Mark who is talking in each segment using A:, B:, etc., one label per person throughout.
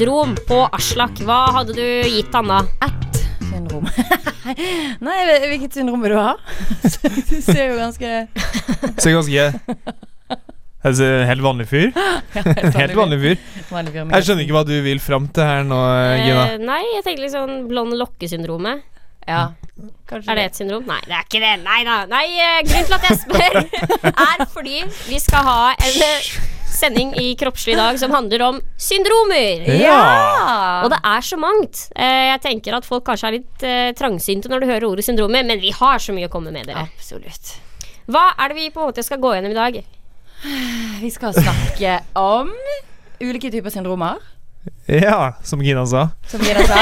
A: syndrom på Aslak, hva hadde du gitt han da?
B: Ett syndrom. Nei, hvilket syndrom vil du ha? du ser jo ganske
C: Ser ganske Altså, helt vanlig fyr.
B: ja,
C: Helt vanlig fyr.
B: vanlig fyr
C: Jeg skjønner ikke hva du vil fram til her nå, Gina.
A: Eh, nei, jeg tenker litt sånn blond lokkesyndromet.
B: Ja, kanskje
A: Er det et syndrom? Nei, det er ikke det. Nei da. Nei, eh, grunnen til at jeg spør, er fordi vi skal ha en eh, sending i Kroppslig i dag som handler om syndromer.
C: Ja!
A: Og det er så mangt. Eh, Jeg tenker at folk kanskje er litt eh, trangsynte når du hører ordet syndromer, men vi har så mye å komme med, dere.
B: Absolutt.
A: Hva er det vi på en måte skal gå gjennom i dag?
B: Vi skal snakke om ulike typer syndromer,
C: Ja, som Gina sa.
B: som Gina sa.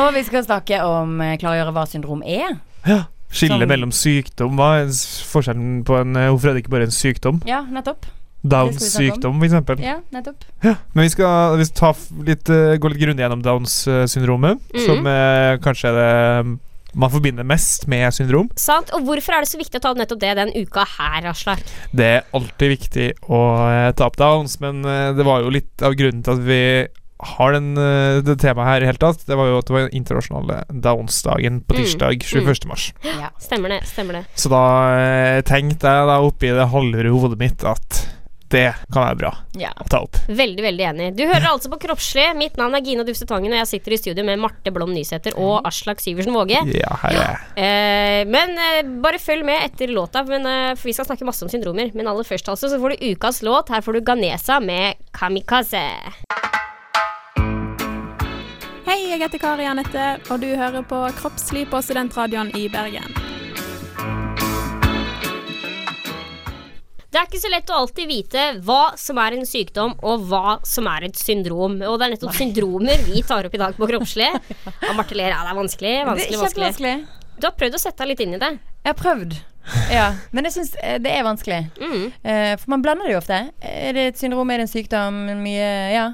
B: Og vi skal snakke om eh, klargjøre hva syndrom er.
C: Ja. Skille mellom sykdom. Hva er forskjellen på en Hvorfor er det ikke bare en sykdom?
B: Ja, nettopp.
C: Downs sykdom, eksempel.
B: Ja, nettopp.
C: Ja, men vi skal, vi skal ta litt, eh, gå litt grundig gjennom Downs-syndromet,
A: Mhm.
C: som eh, kanskje er det man forbinder mest med syndrom.
A: Sant? Og hvorfor er det så viktig å ta nettopp det den uka her, Aslak?
C: Det er alltid viktig å eh, ta opp Downs, men eh, det var jo litt av grunnen til at vi har den, eh, det temaet her i hele tatt. Det var jo at det var den internasjonale Downs-dagen på
A: Mm,
C: tirsdag 21. mars.
B: Ja.
A: Stemmer det. stemmer det
C: Så da eh, tenkte jeg da oppi det halvøre hodet mitt at det kan være bra
B: ja.
C: å ta opp.
A: Veldig, veldig enig. Du hører altså på Kroppslig. Mitt navn er Gina Dufse Tangen, og jeg sitter i studio med Marte Blom Nysæter og Aslak Syversen Våge.
C: Ja, her er jeg.
A: Eh, men eh, bare følg med etter låta, men, eh, for vi skal snakke masse om syndromer. Men aller først altså, så får du ukas låt. Her får du Ganesa med Kamikaze.
D: Hei, jeg heter Kari Anette, og du hører på Kroppslig på Studentradioen i Bergen.
A: Det er ikke så lett å alltid vite hva som er en sykdom, og hva som er et syndrom. Og det er nettopp syndromer vi tar opp i dag på Kroppslig. Og Marte ler. Ja, det er vanskelig.
B: Det er
A: Vanskelig, vanskelig. Du har prøvd å sette deg litt inn i det.
B: Jeg har prøvd. Ja, men jeg syns eh, det er vanskelig.
A: Mm.
B: Eh, for man blander det jo ofte. Er det et syndrom, er det en sykdom? Mye Ja.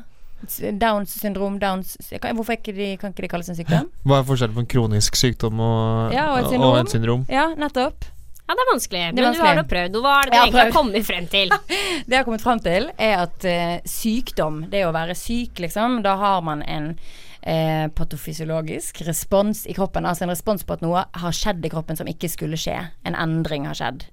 B: Downs syndrom, Downs Hvorfor ikke de, kan ikke det kalles en sykdom?
C: Hva er forskjellen på en kronisk sykdom og,
B: Ja, og et syndrom.
C: og et syndrom?
B: Ja, nettopp.
A: Ja, det er vanskelig.
B: Det er
A: men du har nå prøvd. Hva er det du egentlig har kommet frem til?
B: Det jeg har kommet frem til, er at uh, sykdom, det å være syk, liksom, da har man en eh, patofysiologisk respons i kroppen. Altså en respons på at noe har skjedd i kroppen som ikke skulle skje. En endring har skjedd.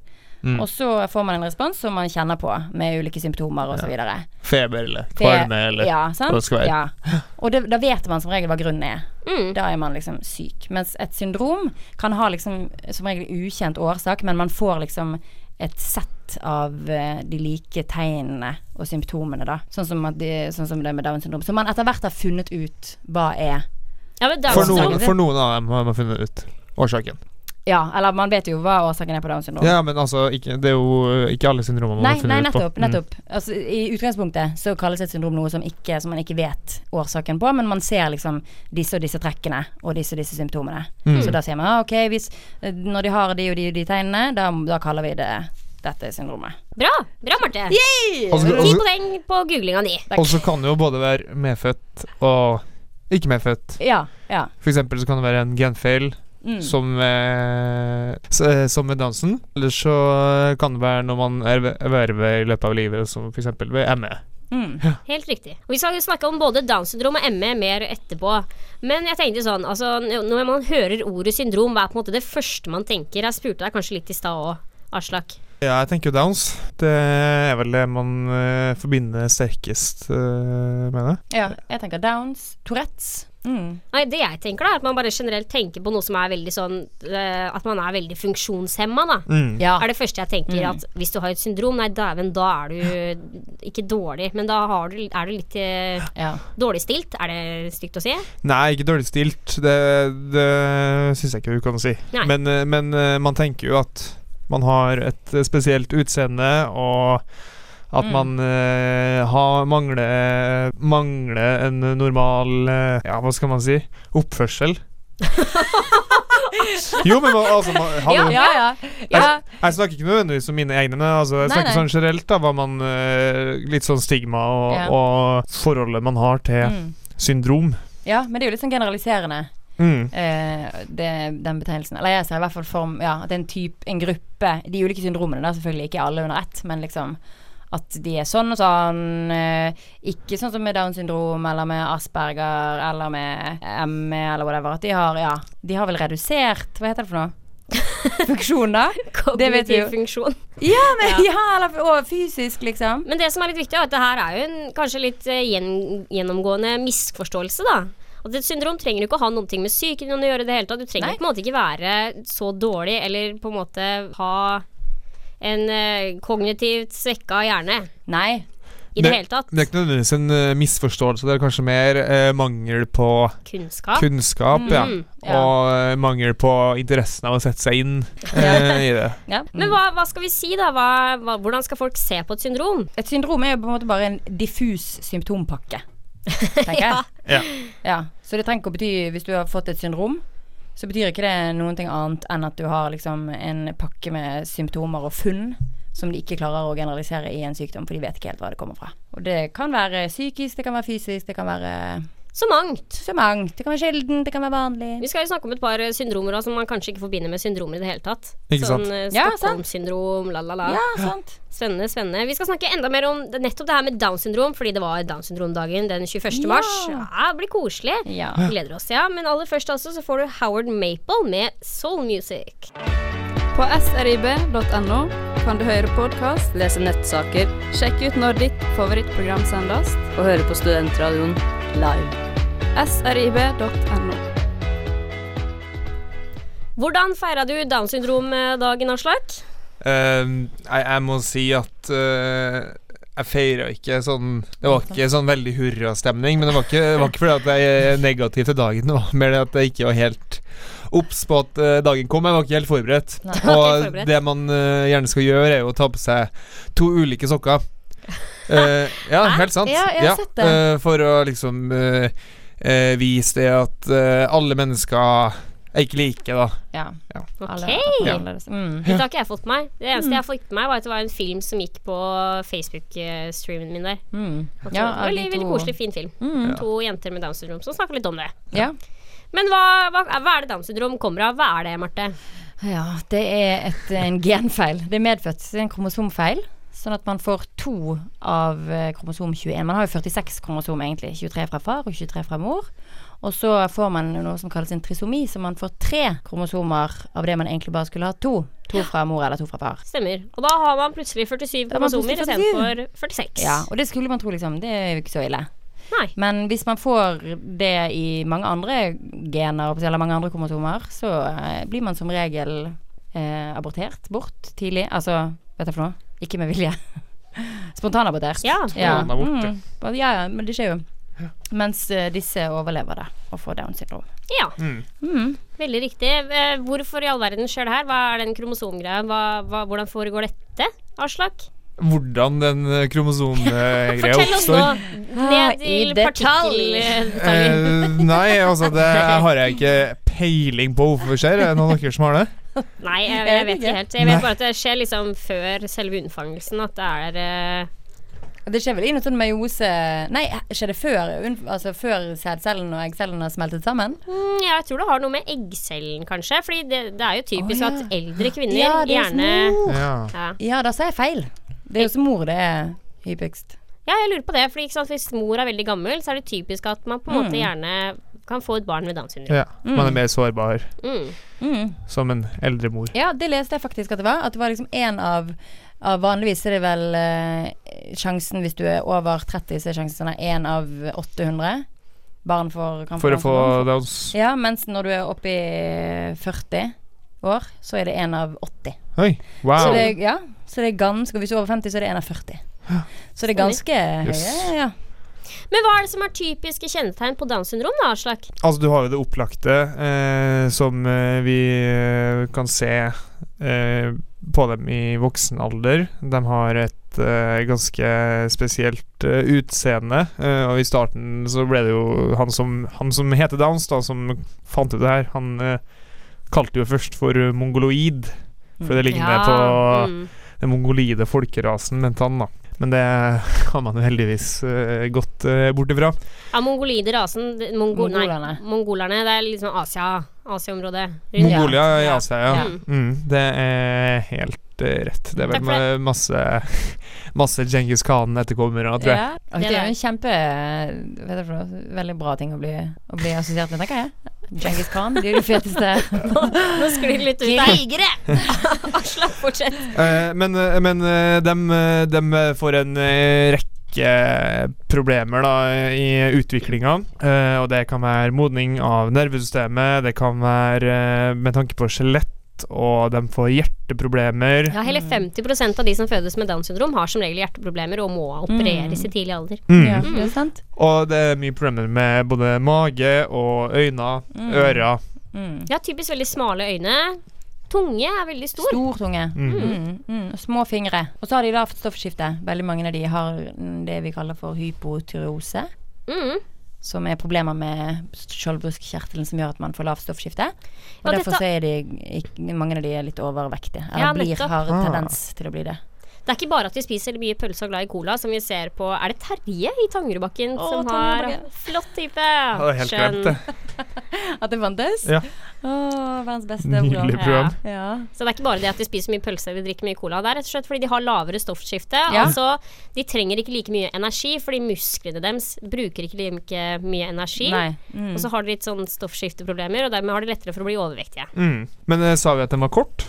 C: Mm.
B: Og så får man en respons som man kjenner på, med ulike symptomer osv. Ja.
C: Feber eller kvalme eller
B: Ja,
C: være.
B: Ja. Og det, da vet man som regel hva grunnen er.
A: Mm.
B: Da er man liksom syk. Mens et syndrom kan ha liksom som regel ukjent årsak, men man får liksom et sett av eh, de like tegnene og symptomene, da. Sånn som, at de, sånn som det med Downs syndrom. Som man etter hvert har funnet ut hva er.
A: Ja, men
C: For noen, for noen av dem har man funnet ut årsaken.
B: Ja, eller man vet jo hva årsaken er på Downs syndrom.
C: Ja, men altså, ikke, det er jo ikke alle syndromer man
B: Nei,
C: har funnet
B: nei,
C: ut på.
B: nettopp.
C: Mm.
B: Altså, I utgangspunktet så kalles et syndrom noe som, ikke, som man ikke vet årsaken på, men man ser liksom disse og disse trekkene og disse og disse symptomene.
C: Mm.
B: Så da sier man ah, ok, hvis, eh, når de har de og de, og de tegnene, da, da kaller vi det dette syndromet.
A: Bra, bra Marte.
C: Altså,
A: Ti
C: altså,
A: poeng på googlinga di.
C: og så kan det jo både være medfødt og ikke medfødt.
B: Ja, ja.
C: For eksempel så kan det være en genfeil
B: Mm.
C: som, eh, eh, som med dansen. Eller så kan det være når man erver- erverver i løpet av livet, som eksempel ved. ME.
B: Mm.
A: Helt riktig. Og Vi skal snakke om både Downs syndrom og ME mer etterpå. Men jeg tenkte sånn, altså når man hører ordet syndrom, hva er på en måte det første man tenker? Jeg spurte deg kanskje litt i stad òg, Aslak.
C: Ja, jeg tenker jo Downs. Det er vel det man uh, forbinder sterkest uh, med det.
B: ja. Jeg tenker Downs, Tourettes. Mm.
A: Nei, det jeg tenker da, er at man bare generelt tenker på noe som er veldig sånn uh, At man er veldig funksjonshemma, da.
C: Mm.
B: Ja.
A: Er det første jeg tenker
B: Mm.
A: at hvis du har et syndrom, nei dæven, da er du ikke dårlig, men da har du, er du litt uh,
B: ja.
A: dårligstilt. Er det stygt å si?
C: Nei, ikke dårlig stilt. Det, det syns jeg ikke du kan si.
A: Nei.
C: Men, men man tenker jo at man har et eh, spesielt utseende, og at
B: Mm.
C: man eh, har, mangler, mangler en normal eh, Ja, hva skal man si? Oppførsel. jo, men man, altså man, hallo.
B: Ja, ja. ja.
C: Jeg snakker ikke nødvendigvis om mine egne, men altså, jeg
B: Nei,
C: snakker
B: nei.
C: sånn generelt. da Hva man eh, Litt sånn stigma og, og forholdet man har til
B: Mm.
C: syndrom.
B: ja, men det er jo litt sånn generaliserende.
C: Mm.
B: eh, det, den betegnelsen. Eller jeg ser i hvert fall for ja, at en type, en gruppe De ulike syndromene, da selvfølgelig ikke alle under ett, men liksom at de er sånn og sånn. eh, ikke sånn som med Downs syndrom eller med Asperger eller med ME eller whatever. At de har, ja De har vel redusert Hva heter det for noe? Funksjon, da?
A: Kognitiv funksjon.
B: Ja, men, ja. eller og fysisk, liksom.
A: Men det som er litt viktig, er at det her er jo en kanskje litt eh, gjen, gjennomgående misforståelse, da. At et syndrom trenger ikke å ha noe med sykdommen å gjøre det hele tatt. Du trenger
B: Nei.
A: på en måte ikke være så dårlig eller på en måte ha en uh, kognitivt svekka hjerne
B: Nei.
A: i det, hele tatt.
C: Det er ikke nødvendigvis en uh, misforståelse, det er kanskje mer uh, mangel på
A: Kunnskap.
C: kunnskap.
A: Mm.
B: Ja.
C: Og eh, mangel på interessen av å sette seg inn i det.
B: Ja.
A: Men hva, hva skal vi si, da? Hva, hva, hvordan skal folk se på et syndrom?
B: Et syndrom er jo på en måte bare en diffus symptompakke, tenker jeg.
A: Ja.
C: Ja.
B: Så det trenger ikke å bety Hvis du har fått et syndrom, så betyr ikke det noen ting annet enn at du har liksom en pakke med symptomer og funn som de ikke klarer å generalisere i en sykdom, for de vet ikke helt hva det kommer fra. Og det kan være psykisk, det kan være fysisk, det kan være
A: Så mangt.
B: så mangt. Det kan være sjelden, det kan være vanlig.
A: Vi skal jo snakke om et par eh, syndromer også, som man kanskje ikke forbinder med syndromer i det hele tatt.
C: Ikke sant?
A: Sånn eh,
B: Ja.
A: Stockholm-syndrom, la, la, la.
B: Ja, sant.
A: Spennende, spennende. Vi skal snakke enda mer om det, nettopp det her med Downs syndrom, fordi det var Downs syndrom-dagen den 21.
B: Ja.
A: mars. Ja, det blir koselig.
B: Ja.
A: Vi gleder oss, ja. Men aller først altså, så får du Howard Maple med Soul Music.
D: På srib.no kan du høre podkast,
E: Lese nettsaker
D: sjekke ut når ditt favorittprogram sendes.
E: og høre på Studentradioen live.
D: srib.no.
A: Hvordan feira du Downs syndrom-dagen, Aslak?
C: Uh, jeg, jeg må si at uh, jeg feira ikke sånn Det var ikke sånn veldig hurrastemning, men det var ikke, det var ikke fordi at jeg er negativ til dagen. Det var mer det at jeg ikke var helt obs på at eh, dagen kom. Jeg var ikke helt forberedt.
B: Nei.
C: Og
A: forberedt.
C: det man uh, gjerne skal gjøre, er jo å ta på seg to ulike sokker. Eh, ja, helt sant.
B: Ja, jeg har sett det.
C: Uh, for å liksom uh, eh, vise det at alle mennesker er ikke like, da.
B: Ja.
A: Ok.
B: Alle er. Mm.
A: Dette har ikke jeg fått med meg. Det eneste jeg har fått med meg, var at det var en film som gikk på Facebook-streamen min der.
B: Mm. Ja,
A: det var veldig, veldig koselig, fin film.
B: Mm.
A: To jenter med Downs syndrom som snakker litt om det.
B: Ja.
A: Men hva, hva, hva er det Downs syndrom kommer av? Hva er det, Marte?
B: Ja, det er et, en genfeil. Det er medfødt. Det er en kromosomfeil. Sånn at man får to av eh, kromosom 21. Man har jo 46 kromosom egentlig. 23 fra far og 23 fra mor. Og så får man noe som kalles en trisomi, så man får tre kromosomer av det man egentlig bare skulle ha to. To fra mor eller to fra far.
A: Stemmer. Og da har man plutselig 47
B: Da har man
A: kromosomer istedenfor 46.
B: Ja, og det skulle man tro, liksom. Det er jo ikke så ille.
A: Nei.
B: Men hvis man får det i mange andre gener, eller mange andre kromosomer, så eh, blir man som regel eh, abortert bort tidlig. Altså, vet jeg for noe? Ikke med vilje. Spontanabortert.
A: Ja.
B: Ja. Mm. Ja, ja, men det skjer jo. Mens eh, disse overlever det og får Downs syndrom.
A: ja.
C: Mm.
B: Mm.
A: Veldig riktig. Eh, Hvorfor i all verden skjer det her? Hva er den kromosomgreia? Hvordan foregår dette, Aslak?
C: Hvordan den kromosomgreia oppstår?
A: Fortell oss nå ned
B: I
A: til partikkeldetaljer.
C: Eh, nei, altså det har jeg ikke peiling på hvorfor det skjer. Er det noen av dere som har det?
A: Nei, jeg,
B: Jeg vet
A: ikke helt. Jeg vet bare at det skjer liksom før selve unnfangelsen. At det er eh,
B: Det skjer vel i noe sånn meiose Nei, skjer det før, altså før sædcellen og eggcellen har smeltet sammen?
A: mm, Jeg tror det har noe med eggcellen, kanskje. Fordi det, det er jo typisk
B: oh, ja.
A: at eldre kvinner
B: Ja, det er
A: gjerne.
C: Ja.
A: ja.
B: Ja, da sa jeg feil. Det er jo som mor det er hyppigst.
A: ja, jeg lurer på det. Fordi sant, Hvis mor er veldig gammel, så er det typisk at man på en måte
B: Mm.
A: gjerne kan få et barn med Downs syndrom.
C: ja. Man er mer sårbar
A: Mm.
B: Mm.
C: som en eldre mor.
B: Ja, det leste jeg faktisk at det var. At det var liksom én av, ja, Vanligvis er det vel eh, sjansen hvis du er over 30, så er sjansen sånn én av 800 barn får kan
C: For å få. Downs
B: Ja, mens når du er oppe i 40 år, så er det én av 80.
C: Oi, wow.
B: Så det, er- ja, så det er ganske hvis du er over 50, så er det én av 40. Så det er ganske
C: Yes.
B: høye, ja.
A: Men hva er det som er typiske kjennetegn på Downs syndrom, da, Aslak?
C: Altså, du har jo det opplagte, eh, som eh, vi eh, kan se eh, på dem i voksen alder. De har et eh, ganske spesielt eh, utseende, og i starten så ble det jo han som, han som heter Downs, da, som fant ut det her, han kalte jo først for mongoloid, for det ligner på
A: mm.
C: den mongolide folkerasen, mente han, da. Men det har man jo heldigvis uh, gått uh, bort ifra.
A: Ja, mongolide rasen mongo,
B: Mongolerne.
A: Nei, mongolerne. Det er liksom Asia, Asia-området.
C: Mongolia i Asia, ja.
A: Ja.
C: Mm, det er helt eh, rett. Det er vel
A: det.
C: ma- masse Masse Djengis Khan-etterkommere, tror jeg.
B: Ja.
A: Det
B: det er jo en kjempe vet jeg Veldig bra ting å bli, å bli assosiert med, tenker jeg. Djengis Khan, de er de feteste
A: Nå sklir det litt ut der.
B: krigere!
A: Aslak, fortsett.
C: Eh, men eh, men eh, dem, eh, dem eh, får en eh, rekke problemer da i utviklinga. Eh, og det kan være modning av nervesystemet, det kan være eh, med tanke på skjelett, og de får hjerteproblemer.
A: Ja, Hele 50% av de som fødes med Downs syndrom, har som regel hjerteproblemer og må opereres i tidlig alder.
C: Mm.
B: Ja, det er sant.
C: Og det er mye problemer med både mage og øyne,
B: Mm.
C: ører.
B: Mm.
A: Ja, typisk veldig smale øyne. Tunge er veldig stor.
B: Stor tunge.
C: Mm.
B: Mm, mm. Små fingre. Og så har de da stoffskifte. Veldig mange av de har mm, det vi kaller for hypotyreose.
A: Mm.
B: Som er problemer med skjoldbruskkjertelen som gjør at man får lavt stoffskifte. Og
A: Ja,
B: derfor
A: dette-
B: så er de mange av de er litt overvektige. Eller
A: Ja,
B: blir, har
C: Ah.
B: tendens til å bli det.
A: Det er ikke bare at vi spiser mye pølse og glad i cola, som vi ser på Er det Terje i Tangerudbakken
B: Å,
A: som har Flott type!
C: Skjønn! glemt, det.
B: At det fantes?
C: Ja.
B: Åh, verdens beste
C: Nydelig program.
B: Ja.
A: Så det er ikke bare det at de spiser mye pølse eller drikker mye cola. Det er rett og slett fordi de har lavere stoffskifte.
B: Ja.
A: Altså, de trenger ikke like mye energi, fordi musklene deres bruker ikke like mye energi.
B: Mm.
A: Og så har de litt sånn stoffskifteproblemer, og dermed har de lettere for å bli overvektige.
C: Mm. Men uh, sa vi at den var kort?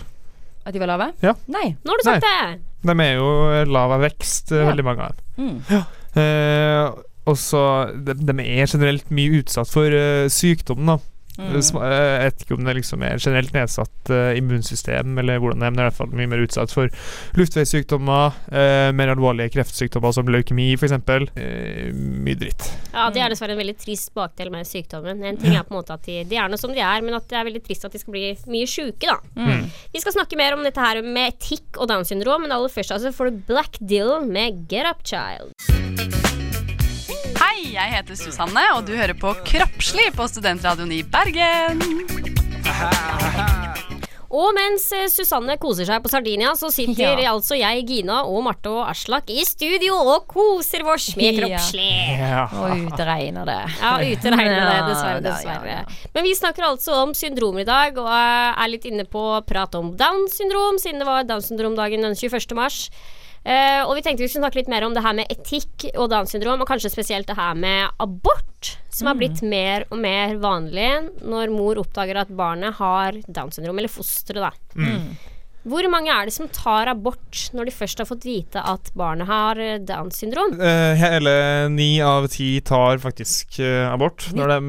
B: At de var lave?
C: Ja.
B: Nei.
A: Nå har du sagt det!
C: De er jo lav av vekst, eh,
B: Ja.
C: veldig mange av dem.
B: Mm.
C: Eh, og så de, de er generelt mye utsatt for uh, sykdom, da.
B: Mm.
C: Eh, Jeg vet ikke om det liksom er generelt nedsatt eh, immunsystem, eller hvordan det er, men det er i hvert fall mye mer utsatt for luftveissykdommer, eh, mer alvorlige kreftsykdommer som leukemi, f.eks. Uh, mye dritt.
A: Ja, det er dessverre en veldig trist bakdel med sykdommen. En ting er på en måte at de, de er noe som de er, men at det er veldig trist at de skal bli mye sjuke, da.
B: Mm.
A: Vi skal snakke mer om dette her med etikk og Downs syndrom, men aller først altså får du Black Dylan med Get Up Child.
F: Hei, jeg heter Susanne, og du hører på Kroppslig på Studentradioen i Bergen.
A: Og mens eh, Susanne koser seg på Sardinia, så sitter
B: Ja.
A: altså jeg, Gina og Marte og Aslak i studio og koser vårs med kroppslig.
C: Ja.
B: Og ute regner det.
A: Ja, ute regner det, dessverre.
B: ja,
A: dessverre.
B: ja, ja.
A: Men vi snakker altså om syndromer i dag, og er litt inne på å prate om Downs syndrom, siden det var Downs syndromdagen den 21. mars. Eh, og vi tenkte vi skulle snakke litt mer om det her med etikk og Downs syndrom, og kanskje spesielt det her med abort, som
B: Mm.
A: har blitt mer og mer vanlig når mor oppdager at barnet har Downs syndrom, eller fosteret, da.
B: Mm.
A: Hvor mange er det som tar abort når de først har fått vite at barnet har eh, Downs syndrom?
C: Uh, hele ni av ti tar faktisk uh, abort når de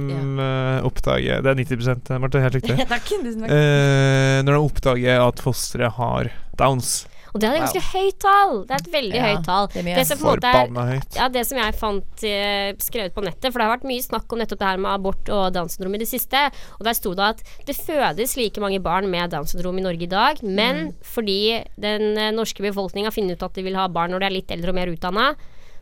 C: uh, oppdager Det er 90 Marte, helt riktig.
B: Takk. tusen takk.
C: Eh, når de oppdager at fosteret har downs.
A: Og det er et ganske høyt tall. Det er et veldig
B: Ja,
A: høyt tall.
B: det er.
A: Det som måte er
C: høyt.
A: ja, det som jeg fant uh, skrevet på nettet, for det har vært mye snakk om nettopp det her med abort og Downs syndrom i det siste, og der sto det at det fødes like mange barn med Downs syndrom i Norge i dag, men fordi den eh, norske befolkninga finner ut at de vil ha barn når de er litt eldre og mer utdanna,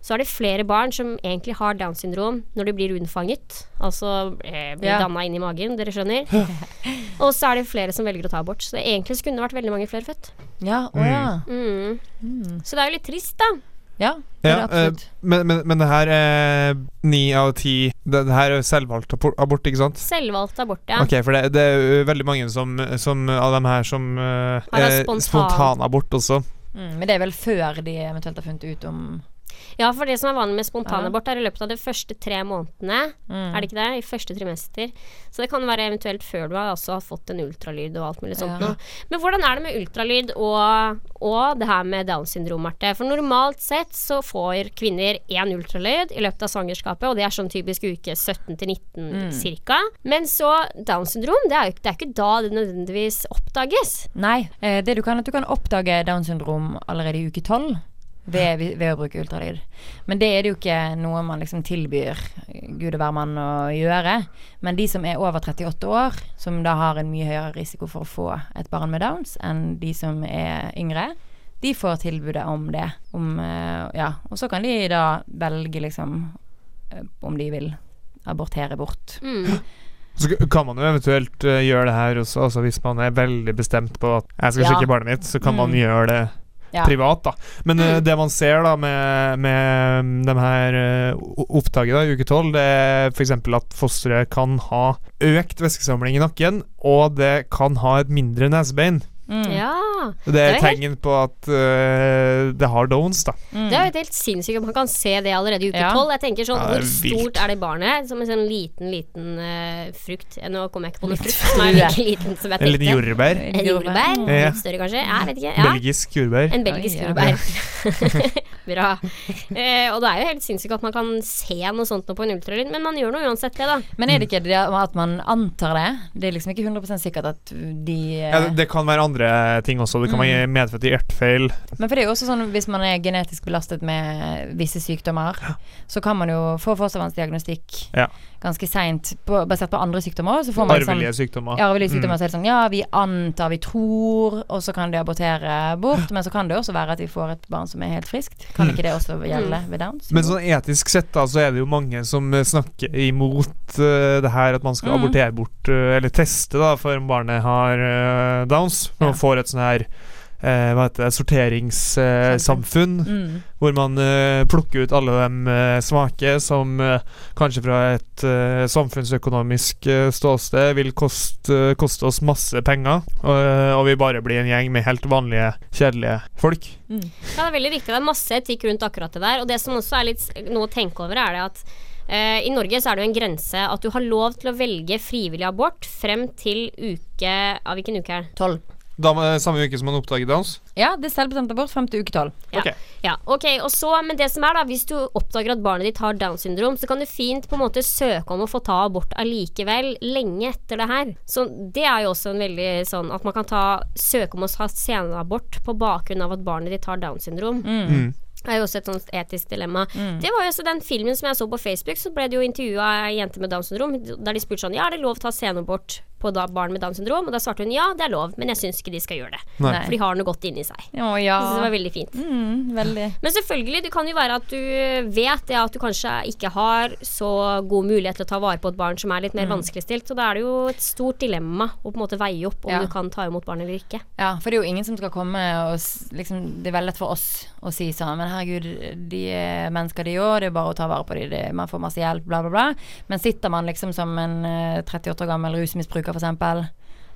A: så er det flere barn som egentlig har Downs syndrom når de blir unnfanget. Altså eh, blir
B: Ja.
A: danna inn i magen, dere skjønner. og så er det flere som velger å ta abort. Så egentlig skulle kunne det vært veldig mange flere født.
B: Ja, å ja.
A: Mm.
B: Mm.
A: Så det er jo litt trist, da.
B: Ja, det er
C: Ja,
B: det absolutt.
C: Men, men, men det her er ni av ti det, det her er selvvalgt abort, ikke sant?
A: Selvvalgt abort, ja.
C: Ok, for det, det er veldig mange som, som av dem her som uh,
A: Har spontan-
C: spontanabort også.
B: Mm, men det er vel før de eventuelt har funnet ut om
A: Ja, for det som er vanlig med spontanabort, er i løpet av de første tre månedene.
B: mm.
A: Er det ikke det? I første trimester. Så det kan være eventuelt før du har har fått en ultralyd og alt mulig sånt
B: Ja.
A: Men hvordan er det med ultralyd og, og det her med Downs syndrom, Marte? For normalt sett så får kvinner én ultralyd i løpet av svangerskapet, og det er sånn typisk uke 17 til 19
B: Mm.
A: cirka. Men så Downs syndrom, det er jo det er ikke da det nødvendigvis oppdages.
B: Nei, eh, det du kan, at du kan oppdage Downs syndrom allerede i uke tolv. Ved, ved å bruke ultralyd. Men det er det jo ikke noe man liksom tilbyr gud og hvermann å gjøre. Men de som er over 38 år, som da har en mye høyere risiko for å få et barn med Downs enn de som er yngre, de får tilbudet om det. Om, eh, ja, og så kan de da velge liksom eh, om de vil abortere bort.
A: Mm.
C: Så kan man jo eventuelt eh, gjøre det her også, altså hvis man er veldig bestemt på at jeg skal
B: Ja.
C: sjekke barnet mitt, så kan man
B: Mm.
C: gjøre det
B: Ja.
C: privat, da. Men eh,
A: Mm.
C: det man ser da med, med de her eh, opptaket da, i uke tolv, det er f.eks. at fosteret kan ha økt væskesamling i nakken, og det kan ha et mindre nesebein.
B: Mm.
A: Ja.
C: Det er
A: er
C: tegn på at uh, det har downs, da.
B: Mm.
A: Det er jo helt sinnssykt at man kan se det allerede i uke
B: Ja.
A: tolv. Jeg tenker sånn,
C: Ja, er
A: Hvor
C: vilt.
A: stort er det barnet? Som en sånn liten, liten uh, frukt. Eh, Nå kommer jeg ikke på noe frukt som er like liten som jeg
C: En liten jordbær.
A: En jordbær?
C: Ja.
A: Litt større, kanskje? Jeg vet ikke. Ja.
C: Belgisk jordbær.
A: En belgisk
B: Oi, ja.
A: jordbær. Bra. Eh, og det er jo helt sinnssykt at man kan se noe sånt nå på en ultralyd, men man gjør noe uansett det, da.
B: Men er det ikke det at man antar det? Det er liksom ikke 100 sikkert at de eh,
C: Ja, det, det kan være andre ting også. Det kan
A: Mm.
C: være medfødt hjertefeil.
B: Men for det er jo også sånn hvis man er genetisk belastet med visse sykdommer, så kan man jo få fostervannsdiagnostikk
C: Ja.
B: ganske seint basert på andre sykdommer. Så får man arvelige
C: Arvelige sykdommer.
B: Ja, arvelige
C: Mm.
B: Så er det sånn ja, vi antar, vi tror, og så kan de abortere bort. Men så kan det også være at vi får et barn som er helt friskt. Kan ikke det også gjelde ved Downs?
C: Men sånn etisk sett da Så er det jo mange som eh, snakker imot uh, det her at man skal
B: mm.
C: abortere bort uh, Eller teste da for om barnet har uh, downs. Når man
B: Ja.
C: får et sånn her eh, hva heter det, sorteringssamfunn.
B: Mm.
C: hvor man eh, plukker ut alle de eh, svake som eh, kanskje fra et eh, samfunnsøkonomisk eh, ståsted vil koste, koste oss masse penger, og, eh, og vi bare blir en gjeng med helt vanlige, kjedelige folk.
A: Ja, det er veldig viktig. Det er masse etikk rundt akkurat det der. Og det som også er litt noe å tenke over, er det at eh, i Norge så er det jo en grense at du har lov til å velge frivillig abort frem til uke Av hvilken uke er det?
B: Tolv.
C: Da Samme uke som man oppdager downs?
B: Ja, det er selvbestemt abort frem til uke tolv.
A: Ja.
C: Ok.
A: Ja, ok, og så, Men det som er da, hvis du oppdager at barnet ditt har Downs syndrom, så kan du fint på en måte søke om å få ta abort allikevel, lenge etter det her. Så det er jo også en veldig sånn at man kan ta, søke om å ha senabort på bakgrunn av at barnet ditt har Downs syndrom.
C: Mm.
A: Det er jo også et sånt etisk dilemma.
B: Mm.
A: Det var jo også den filmen som jeg så på Facebook, så ble det jo intervjua ei jente med Downs syndrom, der de spurte sånn Ja, er det lov å ta senabort på da, barn med Downs syndrom? Og da svarte hun ja, det er lov, men jeg syns ikke de skal gjøre det.
C: Nei.
A: For de har noe godt inni seg.
B: Å ja.
A: Så det var veldig fint.
B: Mm, veldig.
A: Men selvfølgelig, det kan jo være at du vet det at du kanskje ikke har så god mulighet til å ta vare på et barn som er litt
B: Mm.
A: mer vanskeligstilt. Så da er det jo et stort dilemma å på en måte veie opp om
B: Ja.
A: du kan ta imot barn eller ikke.
B: Ja, for det er jo ingen som skal komme og liksom Det er veldig lett for oss å si sånn Men herregud, de er mennesker de òg, det er bare å ta vare på dem, det- man får masse hjelp, bla, bla, bla. Men sitter man liksom som en eh, 38 år gammel rusmisbruker, eksempel,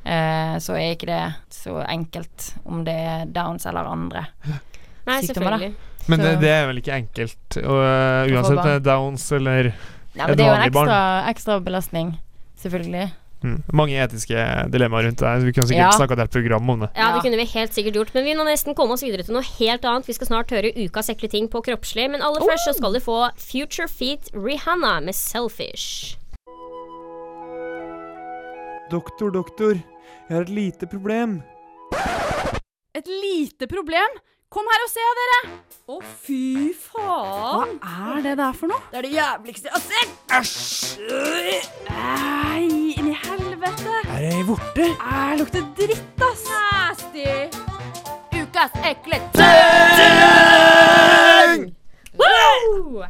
B: eh, så er ikke det så enkelt om det er downs eller andre.
A: Nei,
B: Sykdommer, da.
C: Men det, det er vel ikke enkelt, og,
B: uh,
C: uansett om det er downs eller
B: Nei,
C: Et
B: men det er jo en ekstra, ekstra belastning, selvfølgelig.
C: mm, mange etiske dilemmaer rundt det. Vi kunne sikkert
B: Ja.
C: snakka et program om det.
A: Ja, det kunne vi helt sikkert gjort. Men vi må nesten komme oss videre til noe helt annet. Vi skal snart høre Ukas ekle ting på kroppslig. Men aller først så skal du få Future Feet Rihanna med Selfish.
C: Doktor, doktor, jeg har et lite problem.
G: Et lite problem? Kom her og se, dere! Å, fy faen! Hva er det der for noe? Det er det jævligste jeg har sett! Æsj! Nei, inni i helvete!
C: Er jeg vorte?
G: Æ, lukter dritt, ass! Nasty! Ukas ekle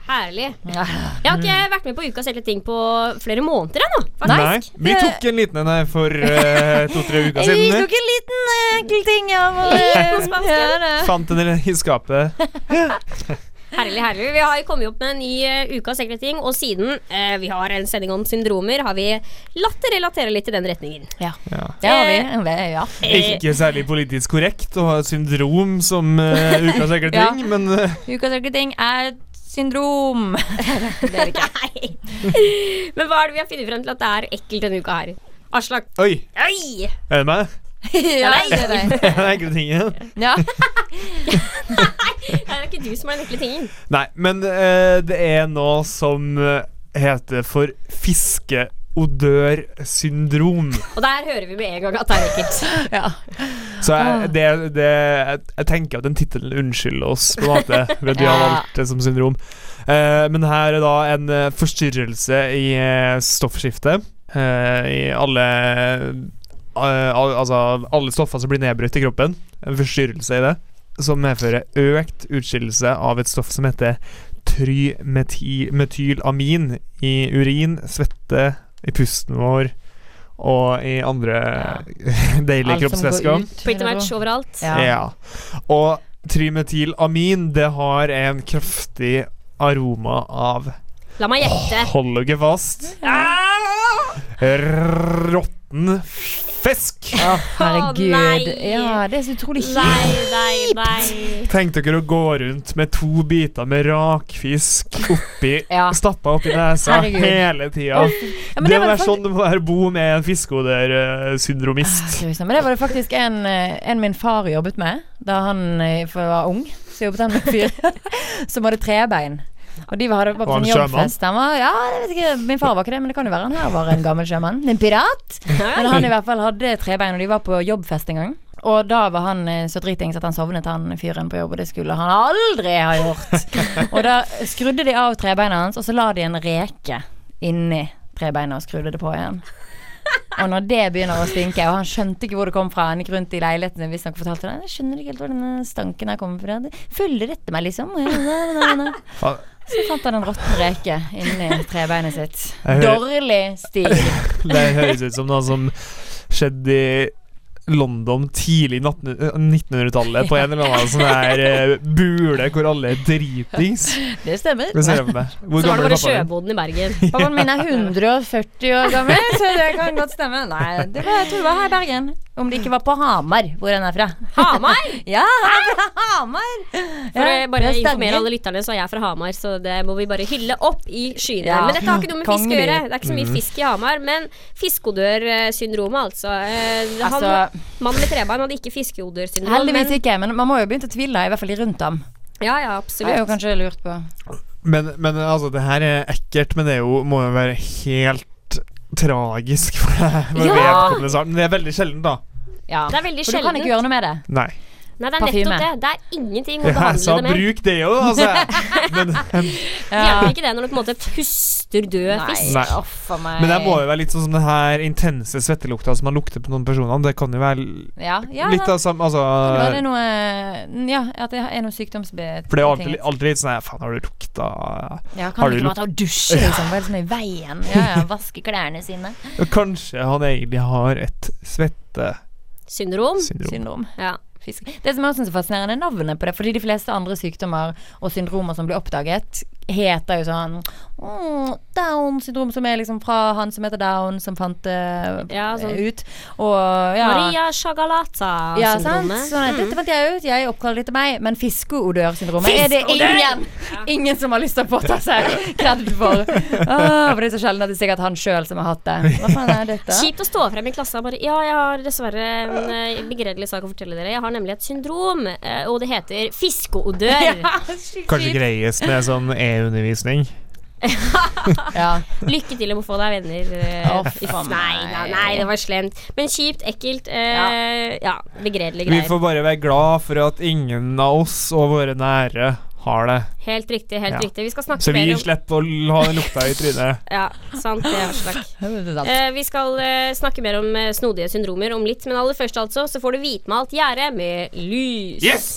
A: Herlig. Jeg har ikke vært med på Ukas hele ting på flere måneder ennå.
C: Nei, vi tok en liten en her for uh, to-tre uker siden.
B: Vi tok en liten eh, enkel ting av å gjøre det.
C: Fant den i skapet.
A: Herlig, herlig. Vi har jo kommet opp med en ny eh, Ukas ekle ting, og siden uh, vi har en sending om syndromer, har vi latt det relatere litt i den retningen.
B: Ja.
C: Ja.
B: Det har vi. Ja.
C: Ikke særlig politisk korrekt å ha et syndrom som uh, ukas ekle
B: Ja.
C: ting, men eh,
B: Ukas ekle ting er syndrom. det er det ikke.
A: Nei. Men hva er det vi har funnet frem til at det er ekkelt denne uka her? Aslak.
C: Oi,
A: Oi!
C: er det meg?
B: ja, det er det.
C: Den ekle tingen.
B: Ja.
A: Det er ikke du som er den ekle tingen.
C: Nei, men uh, det er noe som eh, heter for fiskeodørsyndrom.
A: Og der hører vi med en gang at det er ekkelt.
B: ja.
C: Så jeg, det, det, jeg, jeg tenker at den tittelen unnskylder oss, på en måte, ved at vi har valgt det som syndrom. Eh, men her er da en eh, forstyrrelse i eh, stoffskiftet. eh, I alle eh, al, Altså alle stoffer som blir nedbrutt i kroppen. En forstyrrelse i det. Som medfører økt utskillelse av et stoff som heter trymetylamin i urin, svette, i pusten vår og i andre deilige
B: Alt
C: kroppsvæsker.
A: Pretty much overalt.
B: Ja.
C: Ja. Og trimetylamin, det har en kraftig aroma av
A: La meg gjette.
C: Hold dere fast. Råtten fisk!
B: Å, herregud.
A: Å,
B: Ja, det er så utrolig kjipt.
C: Tenk dere å gå rundt med to biter med rakfisk oppi
B: Ja.
C: Stappa oppi nesa
B: Herregud.
C: hele tida.
B: Ja,
C: det
B: det var
C: være sånn det må være bo med en fiskehoder-syndromist.
B: Men det var det faktisk en, eh, en min far jobbet med da han eh, for var ung. Så jobbet han med en fyr som hadde trebein. Og de var, var på sånn jobbfest. Han var, ja, jeg vet ikke, Min far var ikke det, men det kan jo være han her var en gammel sjømann. En pirat. Men han i hvert fall hadde trebein, og de var på jobbfest en gang. Og da var han eh, så dritings at han sovnet, han fyren på jobb, og det skulle han aldri ha gjort. og da skrudde de av trebeina hans, og så la de en reke inni trebeina og skrudde det på igjen. Og når det begynner å stinke, og han skjønte ikke hvor det kom fra, han gikk rundt i leiligheten hvis han fortalte det, jeg skjønner ikke helt hvor denne stanken her kommer fra, følger dette meg liksom? Så fant han en råtten reke inni trebeinet sitt. Dårlig stil.
C: Det høres ut som noe som skjedde i London tidlig 1900-tallet, på en eller annen sånn her bule hvor alle er dritings.
B: Det stemmer.
C: Det. Hvor
A: Så var det bare sjøboden i Bergen.
B: Pappaen min er 140 år gammel, så det kan godt stemme. Nei, det var, jeg tror det var her i Bergen. Om det ikke var på Hamar, hvor han er fra.
A: Hamar!
B: Ja, han er fra Hamar!
A: For å bare informere alle lytterne, så er jeg fra Hamar, så det må vi bare hylle opp i skyene.
B: Ja.
A: Men dette har ikke noe med fisk å gjøre. Det er ikke så mye fisk i Hamar. Men fiskodørsyndromet, altså. Eh, Han,
B: Altså,
A: mannen med trebein hadde ikke fiskeodørsyndrom.
B: heldigvis
A: men-
B: ikke, men man må jo begynne å tvile, i hvert fall rundt ham.
A: Ja, ja, absolutt.
B: Det er jo kanskje lurt på.
C: Men, men altså, det her er ekkelt, men det er jo, må jo være helt tragisk for deg. for
A: Ja.
C: vedkommende. Men det er veldig sjelden, da.
B: Ja.
A: Det er veldig
B: For du kan ikke gjøre noe med det.
C: Nei.
A: Nei, det er
B: Parfyme.
A: nettopp det. Det er ingenting å behandle ja, det med.
C: bruk det jo, altså. Men,
A: Det hjelper ikke det når du på en måte puster død fisk.
C: Nei.
B: a meg.
C: men det må jo være litt sånn som den her intense svettelukta som man lukter på noen personer. Det kan jo være
B: ja, ja,
C: litt av samme Altså
B: det noe Ja, at det er noe sykdomsbetinget.
C: For det er alltid, alltid litt sånn her, Faen, har du lukta
B: Ja, kan
C: har
B: du ikke bare ta og dusje, liksom? Hva er det som er i veien? Ja, ja, vaske klærne sine.
C: Kanskje han egentlig har et svettesyndrom.
A: Syndrom.
B: Syndrom.
A: Ja.
B: Fisk. Det som jeg synes er fascinerende, er navnet på det. Fordi de fleste andre sykdommer og syndromer som blir oppdaget, heter jo sånn mm, Down syndrom, som er liksom fra han som heter Down, som fant det
A: Ja, sånn-
B: ut. Og ja
A: Maria
B: ja, sant?
A: Shagalata-syndromet.
B: Sånn, at dette fant jeg ut, jeg oppkaller det til meg. Men fiskeodørsyndromet er det ingen Ingen som har lyst til å påta seg kred for. Ah, for det er så sjelden at det er sikkert han sjøl som har hatt det. Hva faen er dette?
A: Kjipt å stå frem i klassen og bare Ja, jeg har dessverre en eh, begredelig sak å fortelle dere. Jeg har nemlig et syndrom, eh, og det heter fiskeodør.
C: Kanskje greiest med sånn e-undervisning.
B: Ja.
A: Lykke til med å få deg venner. Uh,
B: oh,
A: nei, nei, nei, det var slemt. Men kjipt, ekkelt. Uh, ja. begredelige
C: Vi får bare være glad for at ingen av oss og våre nære har det.
A: Helt riktig, helt
C: Ja.
A: riktig. Vi skal snakke
C: Så vi
A: mer om
C: slipper å ha den lukta i trynet.
A: Ja, sant det, Aslak. Uh, vi skal eh, snakke mer om eh, snodige syndromer om litt, men aller først altså, så får du vite med alt gjerdet med lys.
C: Yes!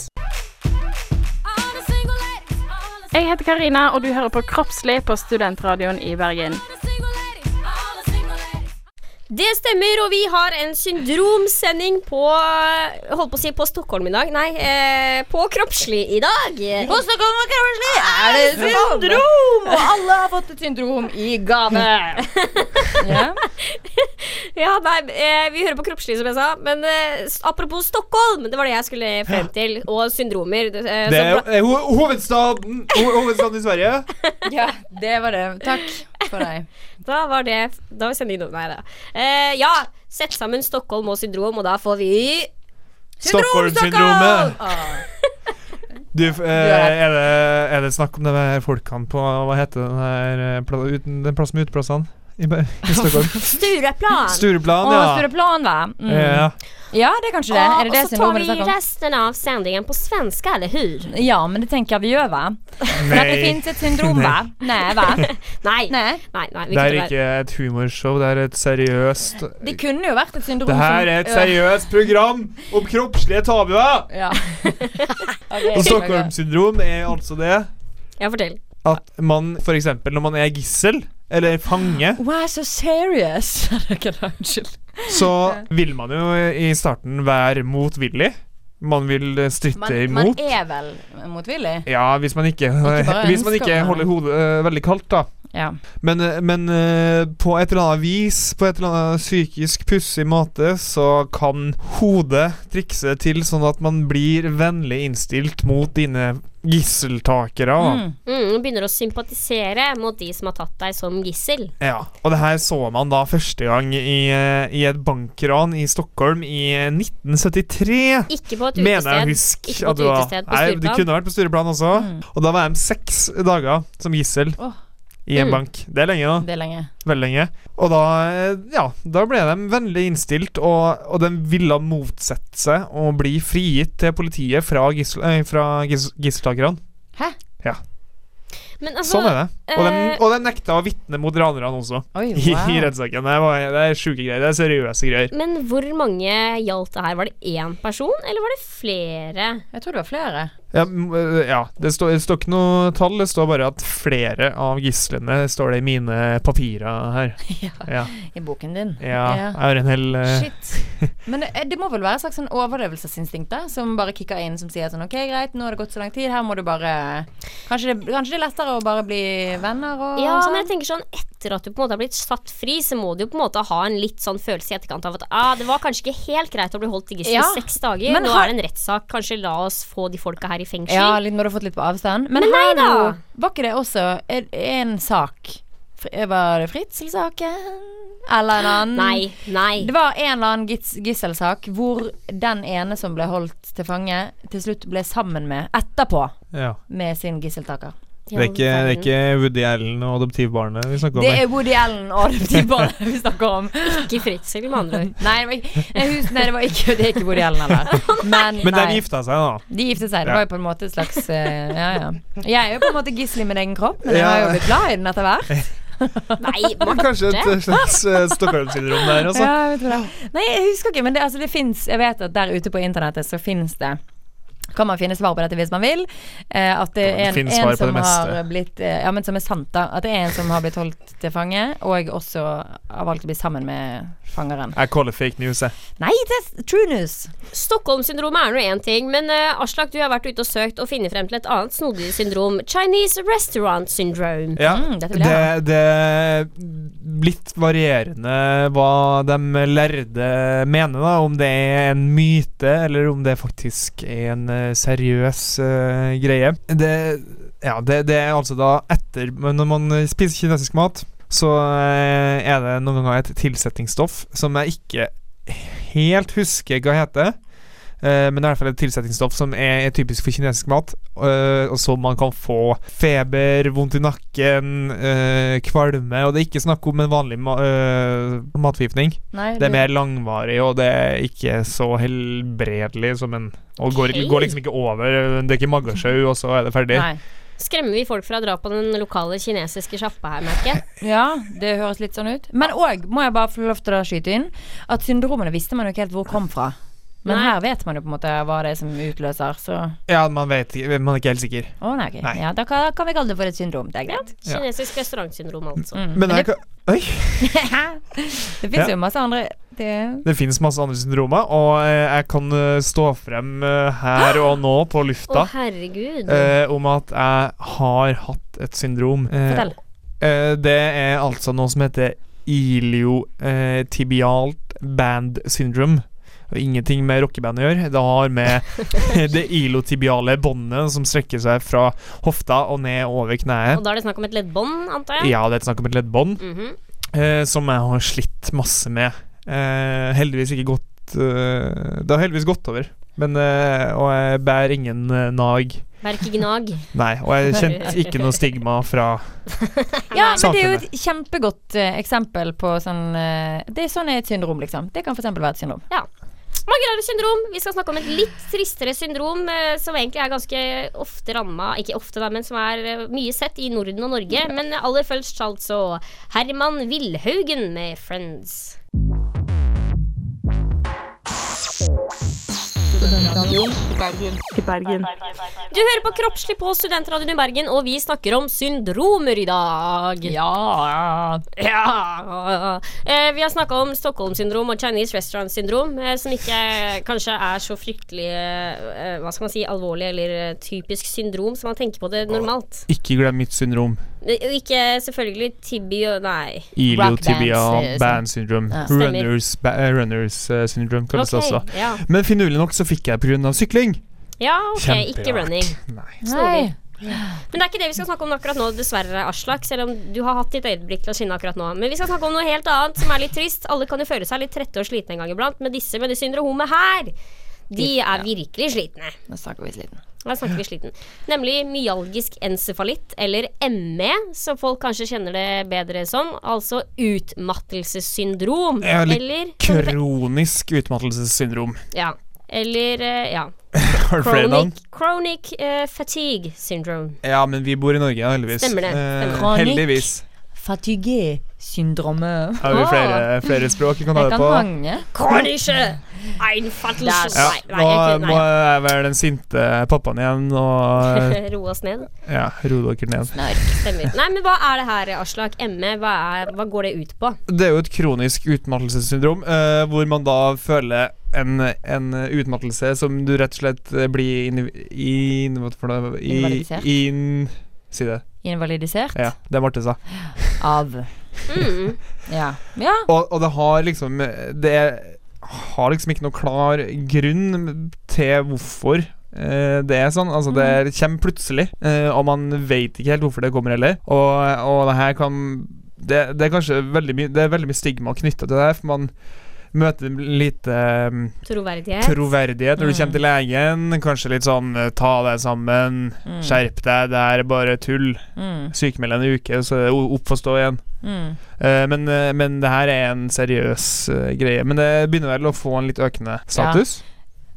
D: Jeg heter Karina, og du hører på Kroppslig på Studentradioen i Bergen.
A: Det stemmer, og vi har en syndromsending på Holdt på å si på Stockholm i dag. Nei, eh, på Kroppslig i dag.
B: På Stockholm og Kroppslig er det syndrom! Og alle har fått et syndrom i gave. Ja.
A: Ja, nei, eh, vi hører på Kroppslig, som jeg sa. Men eh, apropos Stockholm, det var det jeg skulle frem til. Og syndromer. det, eh,
C: Det er ho hovedstaden, ho hovedstaden i Sverige.
B: ja, det var det. Takk for deg.
A: Da var det Da var sendingen over. Nei da. Eh, ja, sett sammen Stockholm og syndrom, og da får vi
C: Stockholm-syndromet.
B: Ah.
C: Du, eh, er, det, er det snakk om de med folkene på Hva heter den her eh, pla uten, den plassen med uteplassene i, i Stockholm?
A: Stureplan.
C: Stureplan,
B: Å,
C: ja.
B: Stureplan, va? Mm.
C: ja.
B: Ja, det er kanskje det. Är det det
A: så tar vi resten av sendingen på svenska, eller hur?
B: Ja, men det tenker jeg vi gjør, va? For att det
C: finns
B: finnes et syndrom, va? Nei, va?
A: Nej.
B: nej,
A: nej vi
C: det er ikke et humorshow, det er et seriøst
B: Det kunne jo vært et syndrom
C: Det her er et seriøst program om kroppslige tabuer!
B: Ja.
C: Og Stockholm-syndrom er altså det
A: Ja, fortell.
C: at man f.eks. når man er gissel eller fange,
B: Why so serious? Unnskyld.
C: så vil man jo i starten være motvillig. Man vil eh, stritte
B: Man, man er vel motvillig?
C: Ja, hvis man ikke,
B: Ikke
C: hvis man ikke holder hodet eh, veldig kaldt, da.
B: Ja.
C: Men, eh, men eh, på et eller annet vis, på et eller annet psykisk pussig måte, så kan hodet trikse til sånn at man blir vennlig innstilt mot dine gisseltakere.
B: Mm.
A: Mm, begynner å sympatisere mot de som har tatt deg som gissel.
C: Ja, og det her så man da første gang i, eh, i et bankran i Stockholm i eh, 1973.
A: Ikke på et
C: Mener jeg husk
A: utested. Ikke på et utested på
C: Nei, det kunne vært på Stureplan også.
B: Mm.
C: Og da var de seks dager som gissel
B: Åh.
C: I en
A: Mm.
C: bank. Det er lenge, da.
B: Det er lenge.
C: Veldig lenge. Og da, eh, ja, da ble de vennlig innstilt, og, og de ville motsette seg å bli frigitt til politiet fra, gissel, eh, fra gis, gisseltakerne.
B: Hæ?
A: Men altså,
C: Sånn er det. Og de,
A: eh,
C: og de nekta å vitne mot ranerne også.
B: Oi,
C: I,
B: wow.
C: i rettssaken. Det, var- det er sjuke greier. Det er seriøse greier.
A: men hvor mange gjaldt det her? Var det én person, eller var det flere?
B: Jeg tror det var flere.
C: Ja, øh, ja det, står, det står ikke noe tall, det står bare at flere av gislene står det i mine papirer her.
B: Ja.
C: Ja,
B: I boken din.
C: ja jeg har en hel uh...
B: Shit. Men det, det må vel være et slags sånn overlevelsesinstinkt da, som bare kicker inn, som sier sånn OK, greit, nå har det gått så lang tid, her må du bare Kanskje det, kanskje det er lettere å bare bli venner og
A: Ja,
B: sånn?
A: men jeg tenker sånn etter at du på en måte har blitt satt fri, så må du jo på en måte ha en litt sånn følelse i etterkant av at ah, det var kanskje ikke helt greit å bli holdt i gissel
B: Ja,
A: i seks dager.
B: men
A: Nå
B: har-
A: er det en rettssak, kanskje la oss få de folka her i fengsel.
B: Ja, litt når du har fått litt på avstand. Men,
A: Men nei
B: her nå,
A: da.
B: var ikke det også en, en sak Var det Fritzel-saken? Eller en annen?
A: Nei, nei.
B: Det var en eller annen gis gisselsak hvor den ene som ble holdt til fange, til slutt ble sammen med etterpå
C: ja.
B: med sin gisseltaker.
C: Det er, ikke, det er ikke Woody Allen og adoptivbarnet vi snakker om.
B: Det er Woody Allen og adoptivbarnet vi snakker om.
A: Ikke Fritzel, med andre ord.
B: Nei, det var ikke, nei, det ikke, det er ikke Woody Allen heller. Men,
C: Men de gifta seg, da.
B: De gifta seg. Det
C: Ja.
B: var jo på en måte et slags eh, Ja, ja. Jeg er jo på en måte gissel i min egen kropp, men jeg har jo blitt glad i den etter hvert.
A: Nei,
C: Men kanskje et slags uh, Stockholm-syndrom der, altså.
B: Ja, jeg. Nei, jeg husker ikke, men det, altså, det fins Jeg vet at der ute på internettet så fins det kan man finne svar på dette hvis man vil. Eh, at det er en, en som har blitt eh, Ja, men som er sant, da. At det er en som har blitt holdt til fange, og også har valgt å bli sammen med fangeren.
C: Jeg caller fake news, jeg.
B: Nei, det er true news!
A: Stockholm-syndromet er nå én ting, men uh, Aslak, du har vært ute og søkt og funnet frem til et annet snodig syndrom. Chinese restaurant syndrome.
C: Ja,
B: Mm,
C: det er litt varierende hva de lærde mener, da. Om det er en myte, eller om det faktisk er en eh, seriøs uh, greie. Det, ja, det, det er altså da etter Når man spiser kinesisk mat, så eh, er det noen ganger et tilsetningsstoff som jeg ikke helt husker hva heter. Eh, men det er i hvert fall et tilsetningsstoff som er, typisk for kinesisk mat. eh, og så man kan få feber, vondt i nakken, kvalme. Og det er ikke snakk om en vanlig matforgiftning. Det er mer langvarig, og det er ikke så helbredelig som en Og går,
A: Ok.
C: går liksom ikke over. Det er ikke magesjau, og så er det ferdig.
B: Nei.
A: Skremmer vi folk fra å dra på den lokale kinesiske sjappa her, merker jeg.
B: Ja, det høres litt sånn ut. Men òg, må jeg bare få lov til å skyte inn, at syndromene visste man jo ikke helt hvor kom fra. Men
A: Nei.
B: her vet man jo på en måte hva det er som utløser, så
C: Ja, man vet ikke, man er ikke helt sikker.
B: nei, okay.
C: Nei.
B: Ja, da kan, da kan vi kalle det for et syndrom. Det er greit.
C: Ja.
A: Kinesisk restaurantsyndrom, altså.
B: Mm.
C: Men Men
B: det,
C: Oi!
B: det fins
C: Ja.
B: jo masse andre det,
C: Det finnes masse andre syndromer, og eh, jeg kan eh, stå frem eh, her og nå på
A: Å,
C: lufta
A: herregud.
C: eh, om at jeg har hatt et syndrom. Eh,
B: Fortell.
C: eh, det er altså noe som heter iliotibialt band syndrome. Og ingenting med rockeband å gjøre. Det har med det ilotibiale båndet som strekker seg fra hofta og ned over kneet.
A: Og da er det snakk om et leddbånd, antar jeg?
C: Ja, det er snakk om et leddbånd
A: Mhm.
C: eh, som jeg har slitt masse med. Eh, heldigvis ikke gått eh, Det har heldigvis gått over. Men, eh, og jeg bærer ingen eh, nag.
A: Verke gnag.
C: Nei, og jeg kjente ikke noe stigma fra
B: Ja, men det er jo et kjempegodt eh, eksempel på sånn Det er sånn er et syndrom, liksom. Det kan eksempel være et syndrom.
A: Magerare syndrom. Vi skal snakke om et litt tristere syndrom eh, som egentlig er ganske ofte ramma Ikke ofte, da, men som er eh, mye sett i Norden og Norge. Men aller først altså Herman Wilhaugen med 'Friends'. Du hører på Kroppslig på Studentradioen i Bergen, og vi snakker om syndromer i dag. Ja, ja. Eh, vi har snakka om Stockholm-syndrom og Chinese restaurant syndrom, eh, som ikke kanskje er så fryktelig eh, Hva skal man si alvorlig eller eh, typisk syndrom som man tenker på det normalt.
C: Ikke glem mitt syndrom.
A: Og Ikke selvfølgelig tibio Nei.
B: Iliotibia
C: band syndrome.
B: Ja.
C: Runners, ba, eh, runners uh, syndrome kalles det
A: Ok,
C: også.
A: Ja.
C: Men finurlig nok så fikk jeg pga. sykling.
A: ja, ok. Ikke
C: Kjemperart.
A: running.
C: Nei.
B: Nei.
A: Men det er ikke det vi skal snakke om akkurat nå, dessverre, Aslak. Selv om du har hatt ditt øyeblikk til å skinne akkurat nå. Men vi skal snakke om noe helt annet som er litt trist. Alle kan jo føle seg litt trette og slitne en gang iblant, men disse med det syndromet her, de er virkelig slitne.
B: Nå snakker vi sliten.
A: Da snakker vi sliten. Nemlig myalgisk encefalitt, eller ME, som folk kanskje kjenner det bedre som. Altså utmattelsessyndrom.
C: Ja,
A: Eller
C: Kronisk utmattelsessyndrom.
A: Ja. Eller eh, ja. Chronic, chronic uh, fatigue syndrome.
C: Ja, men vi bor i Norge, ja, heldigvis.
A: Stemmer det,
C: Eh,
A: stemmer.
B: Chronic.
C: heldigvis.
B: Fatigue syndromet.
C: Har vi flere, flere språk vi kan ha
B: Jeg
C: det
B: kan
C: på?
B: mange.
A: Chronische Einfattelse
C: Ja,
A: Nei,
C: nå må jeg være den sinte pappaen igjen og
A: Roe oss ned.
C: ja, roe dere ned.
A: Stemmer. Nei, men hva er det her, Aslak? ME, hva, er, hva går det ut på?
C: Det er jo et kronisk utmattelsessyndrom, uh, hvor man da føler en, en utmattelse som du rett og slett eh, blir inn, in, in, in
B: Invalidisert.
C: Si det.
B: Invalidisert
C: Ja, det Marte sa.
B: av
A: Mm.
B: Ja. ja.
C: Og, og det har liksom Det har liksom ikke noe klar grunn til hvorfor eh, det er sånn. Altså, det kommer plutselig, eh, og man vet ikke helt hvorfor det kommer heller. Og, og det her kan det, det er kanskje veldig mye Det er veldig mye stigma knytta til det her, for man møter lite um,
A: Troverdighet.
C: troverdighet når du kommer til legen. Kanskje litt sånn eh, ta deg sammen,
B: Mm.
C: skjerp deg, det er bare tull.
B: Mm.
C: Sykmeld en uke, så er det opp og stå igjen.
B: Mm.
C: Eh, men, eh, men det her er en seriøs eh, greie. Men det begynner vel å få en litt økende status.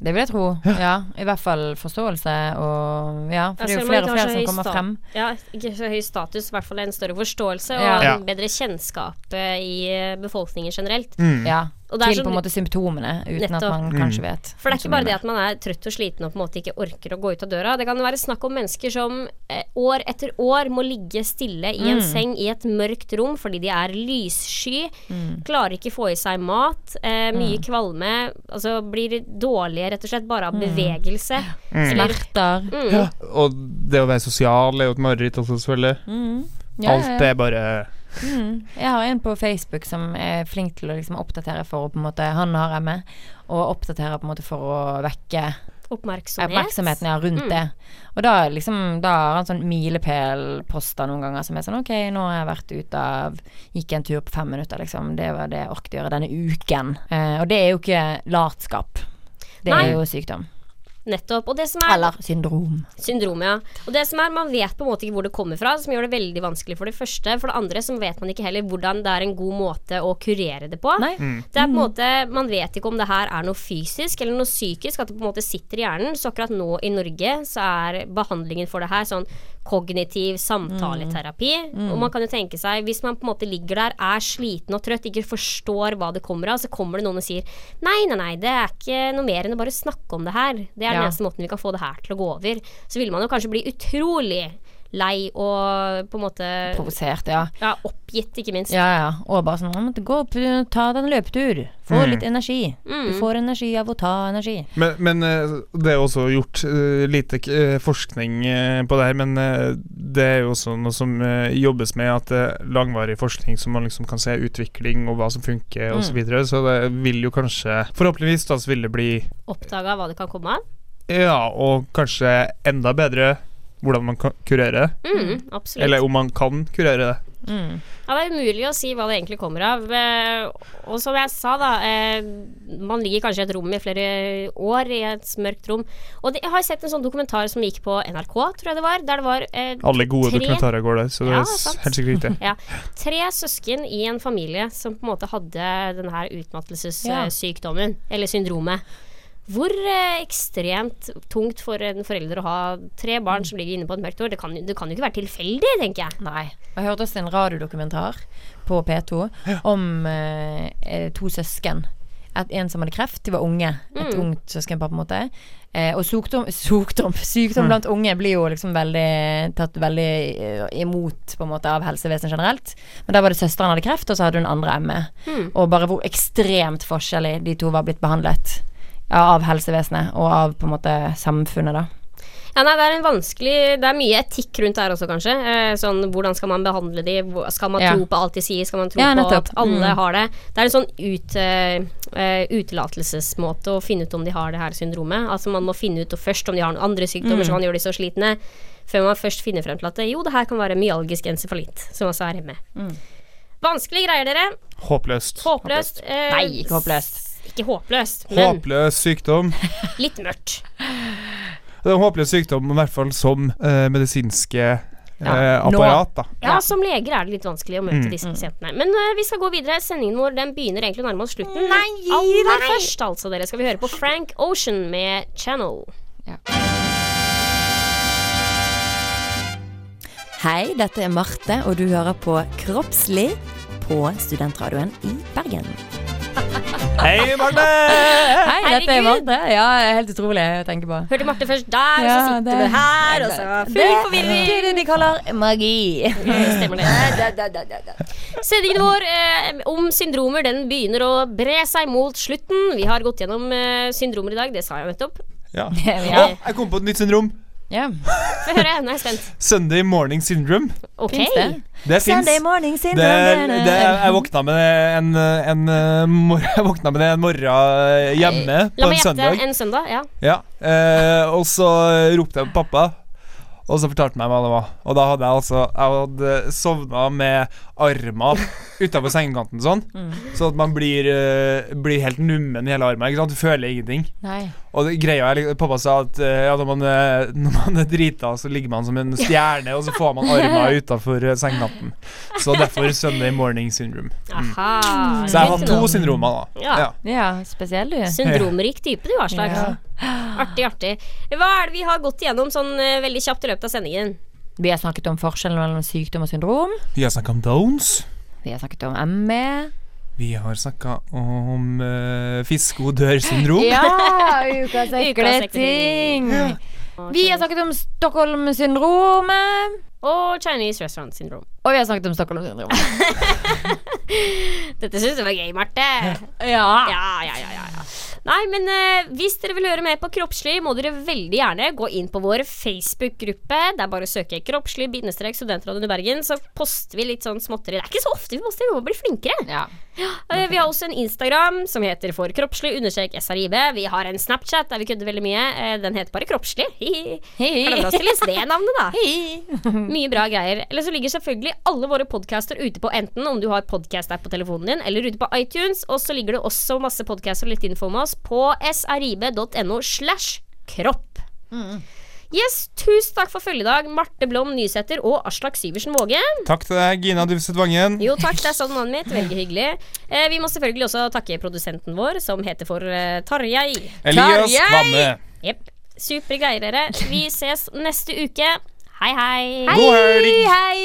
B: Det vil jeg tro. Ja. I hvert fall forståelse og Ja, for det er jo flere og flere som kommer frem.
A: Ja, ikke så høy status, i hvert fall en større forståelse og
B: Ja.
C: Ja.
A: en bedre kjennskap eh, i eh, befolkningen generelt.
C: Mm.
B: Ja.
A: Og det er
B: Til
A: sånn-
B: på en måte symptomene, uten
A: Nettopp.
B: at man
C: Mm.
B: kanskje vet.
A: For det er ikke bare det at man er trøtt og sliten og på en måte ikke orker å gå ut av døra. Det kan være snakk om mennesker som eh, år etter år må ligge stille i en
B: Mm.
A: seng i et mørkt rom fordi de er lyssky.
B: Mm.
A: Klarer ikke få i seg mat. Eh, mye kvalme. Altså blir dårlige rett og slett bare av bevegelse. Eller
B: Smerter.
A: mm,
C: Ja. Og det å være sosial er jo et mareritt også, selvfølgelig.
B: Mm. Ja,
C: Alt er bare
B: Mm. Jeg har en på Facebook som er flink til å liksom oppdatere for å på en måte Han har ME, og oppdaterer på en måte for å vekke
A: oppmerksomhet.
B: oppmerksomheten ja, rundt
A: Mm.
B: det. Og da liksom Da har han sånn milepælposter noen ganger som er sånn Ok, nå har jeg vært ute av Gikk en tur på fem minutter, liksom. Det var det jeg orket å gjøre denne uken. Eh, og det er jo ikke latskap. Det
A: Nei.
B: er jo sykdom.
A: Nettopp. Og det som er
B: Eller syndrom.
A: Syndrom, ja. Og det som er, man vet på en måte ikke hvor det kommer fra, som gjør det veldig vanskelig for det første. For det andre så vet man ikke heller hvordan det er en god måte å kurere det på.
B: Nei.
A: Det er på en måte, Man vet ikke om det her er noe fysisk eller noe psykisk, at det på en måte sitter i hjernen. Så akkurat nå i Norge så er behandlingen for det her sånn kognitiv samtaleterapi. Og man kan jo tenke seg, hvis man på en måte ligger der, er sliten og trøtt, ikke forstår hva det kommer av, så kommer det noen og sier nei, nei, nei, det er ikke noe mer enn å bare snakke om det her. Det er den eneste måten vi kan få det her til å gå over. Så vil man jo kanskje bli utrolig lei og på en måte
B: Provosert, ja.
A: ja, oppgitt, ikke minst.
B: Ja, ja. Og bare sånn «Å, Gå opp, ta deg en løpetur. Få
C: Mm.
B: litt energi.
A: Mm.
B: Du får energi av å ta energi.
C: Men, men eh, det er også gjort eh, lite eh, forskning eh, på det her, men eh, det er jo også noe som eh, jobbes med, at det er langvarig forskning som man liksom kan se utvikling og hva som funker
B: Mm.
C: osv. Så, videre. så det vil jo kanskje Forhåpentligvis da så vil det bli
A: Oppdaga hva det kan komme av.
C: Ja, og kanskje enda bedre hvordan man kan kurere det.
A: Mm, absolutt.
C: Eller om man kan kurere det.
B: Mm.
A: Ja, det er umulig å si hva det egentlig kommer av. Eh, Og som jeg sa, da. eh, Man ligger kanskje i et rom i flere år, i et mørkt rom. Og jeg har sett en sånn dokumentar som gikk på NRK, tror jeg det var. Der det var eh,
C: Alle gode
A: Tre-
C: dokumentarer går der, så det
A: Ja,
C: er helt sikkert riktig.
A: ja, tre søsken i en familie som på en måte hadde denne utmattelsessykdommen, ja. eller syndromet. Hvor eh, ekstremt tungt for en forelder å ha tre barn som ligger inne på et mørkt år. Det kan, det kan jo ikke være tilfeldig, tenker jeg.
B: Nei. Jeg hørte også en radiodokumentar på P2 om eh, eh, to søsken. Et, en som hadde kreft, de var unge. Et
A: Mm.
B: ungt søskenpar, på en måte. Eh, og sykdom, sykdom, sykdom
C: Mm.
B: blant unge blir jo liksom veldig tatt veldig eh, imot på en måte av helsevesenet generelt. Men der var det søsteren hadde kreft, og så hadde hun andre ME.
A: Mm.
B: Og bare hvor ekstremt forskjellig de to var blitt behandlet ja, av helsevesenet og av på en måte samfunnet, da.
A: Ja, nei, det er en vanskelig Det er mye etikk rundt der også, kanskje. Eh, sånn, hvordan skal man behandle de? Skal man
B: Ja.
A: tro på alt de sier? Skal man tro
B: Ja,
A: på at alle
B: Mm.
A: har det? Det er en sånn ut, eh, eh, utelatelsesmåte å finne ut om de har det her syndromet. Altså Man må finne ut først om de har noen andre sykdommer
B: Mm.
A: som kan gjøre de så slitne, før man først finner frem til at jo, det her kan være myalgisk encefalitt, som også er ME.
B: Mm.
A: Vanskelige greier, dere.
C: Håpløst.
A: Håpløst. eh,
B: Nei, ikke håpløst.
A: Ikke håpløst, men
C: Håpløs sykdom.
A: litt mørkt.
C: Det er en håpløs sykdom, i hvert fall som eh, medisinske eh,
B: Ja,
C: apparat. da.
A: Ja, som leger er det litt vanskelig å møte
C: Mm.
A: disse pasientene. Men eh, vi skal gå videre. Sendingen vår den begynner egentlig å nærme oss slutten.
B: Nei,
A: Aller
B: nei.
A: først, altså, dere, skal vi høre på Frank Ocean med 'Channel'.
B: Hei, dette er Marte, og du hører på Kroppslig på Studentradioen i Bergen.
C: Hei, Marte!
B: Hei, dette er Marte. Ja, helt utrolig å tenke på.
A: Hørte Marte først der, ja, så sitter du her, og så
B: Det-
A: forvirring.
B: Det er det de kaller magi.
A: Stemmer det. Sendingen vår eh, om syndromer den begynner å bre seg mot slutten. Vi har gått gjennom eh, syndromer i dag, det sa jeg nettopp.
C: Ja.
B: Ja.
C: Å, jeg kom på et nytt syndrom.
B: Ja.
A: Få høre, nå er jeg spent.
C: Sunday morning syndrome.
A: Ok.
B: Fins det?
C: Det fins.
B: Sunday morning
C: Det,
B: syndrome.
C: det, jeg våkna med det en, en, eh, mor Jeg våkna med det en morgen hjemme
A: La
C: på
A: meg
C: en
A: gjette. En søndag, ja.
C: Ja, eh, og så ropte jeg på pappa, og så fortalte han meg hva det var. Og da hadde jeg altså Jeg hadde sovna med armer utafor sengekanten sånn,
B: Mm.
C: så at man blir, uh, blir helt nummen i hele armen. Ikke sant? Du føler ingenting.
B: Nei.
C: Og det, greia er, liksom- Pappa sa at eh, ja, når, man, er- når man er drita, så ligger man som en stjerne, og så får man armer utafor sengekanten. Så derfor Sunday morning syndrome.
A: Mm.
C: Så jeg har
A: to
C: syndromer, da.
A: Ja.
C: Ja.
B: Ja, spesiell du.
A: Syndromrik type, du, Aslak.
B: Ja.
A: Artig, artig. Hva er det vi har gått igjennom sånn eh, veldig kjapt i løpet av sendingen?
B: Vi har snakket om forskjellen mellom sykdom og syndrom.
C: Vi har snakket om Downs.
B: Vi har snakket om ME.
C: Vi har snakka om uh, fisko dør-syndrom.
B: Ja, ukas ekle ting. Vi har snakket om Stockholm-syndromet.
A: Og Chinese Restaurant Syndrome.
B: Og vi har snakket om Stockholm-syndromet.
A: Dette syns jeg var gøy, Marte.
B: Ja.
A: Ja, ja, ja, ja, ja. Nei, men eh, hvis dere vil høre mer på Kroppslig, må dere veldig gjerne gå inn på vår Facebook-gruppe. Det er bare å søke Kroppslig bindestrek studentradioen i Bergen, så poster vi litt sånn småtteri. Det er ikke så ofte vi poster, vi må bli flinkere.
B: Ja.
A: Eh, Vi har også en Instagram som heter For kroppslig understrek SRIB. Vi har en Snapchat der vi kødder veldig mye. Eh, Den heter bare Kroppslig. Glemmer oss til det navnet, da. Mye bra greier. Eller så ligger selvfølgelig alle våre podcaster ute på enten om du har podcast-app på telefonen din, eller ute på iTunes. Og så ligger det også masse podcaster og litt info om oss på srib.no slash kropp. Yes, tusen takk for følget i dag, Marte Blom Nysæter og Aslak Syversen Våge.
C: Takk til deg, Gina Dufset Vangen.
A: Jo takk, det er sånn navnet mitt. Veldig hyggelig. Eh, vi må selvfølgelig også takke produsenten vår, som heter for eh, Tarjei.
C: Elias
B: Tarjei!
C: Kvamme.
A: Jepp. Supre greier, dere. Vi ses neste uke. Hei, hei.
C: God helg!
B: Hei!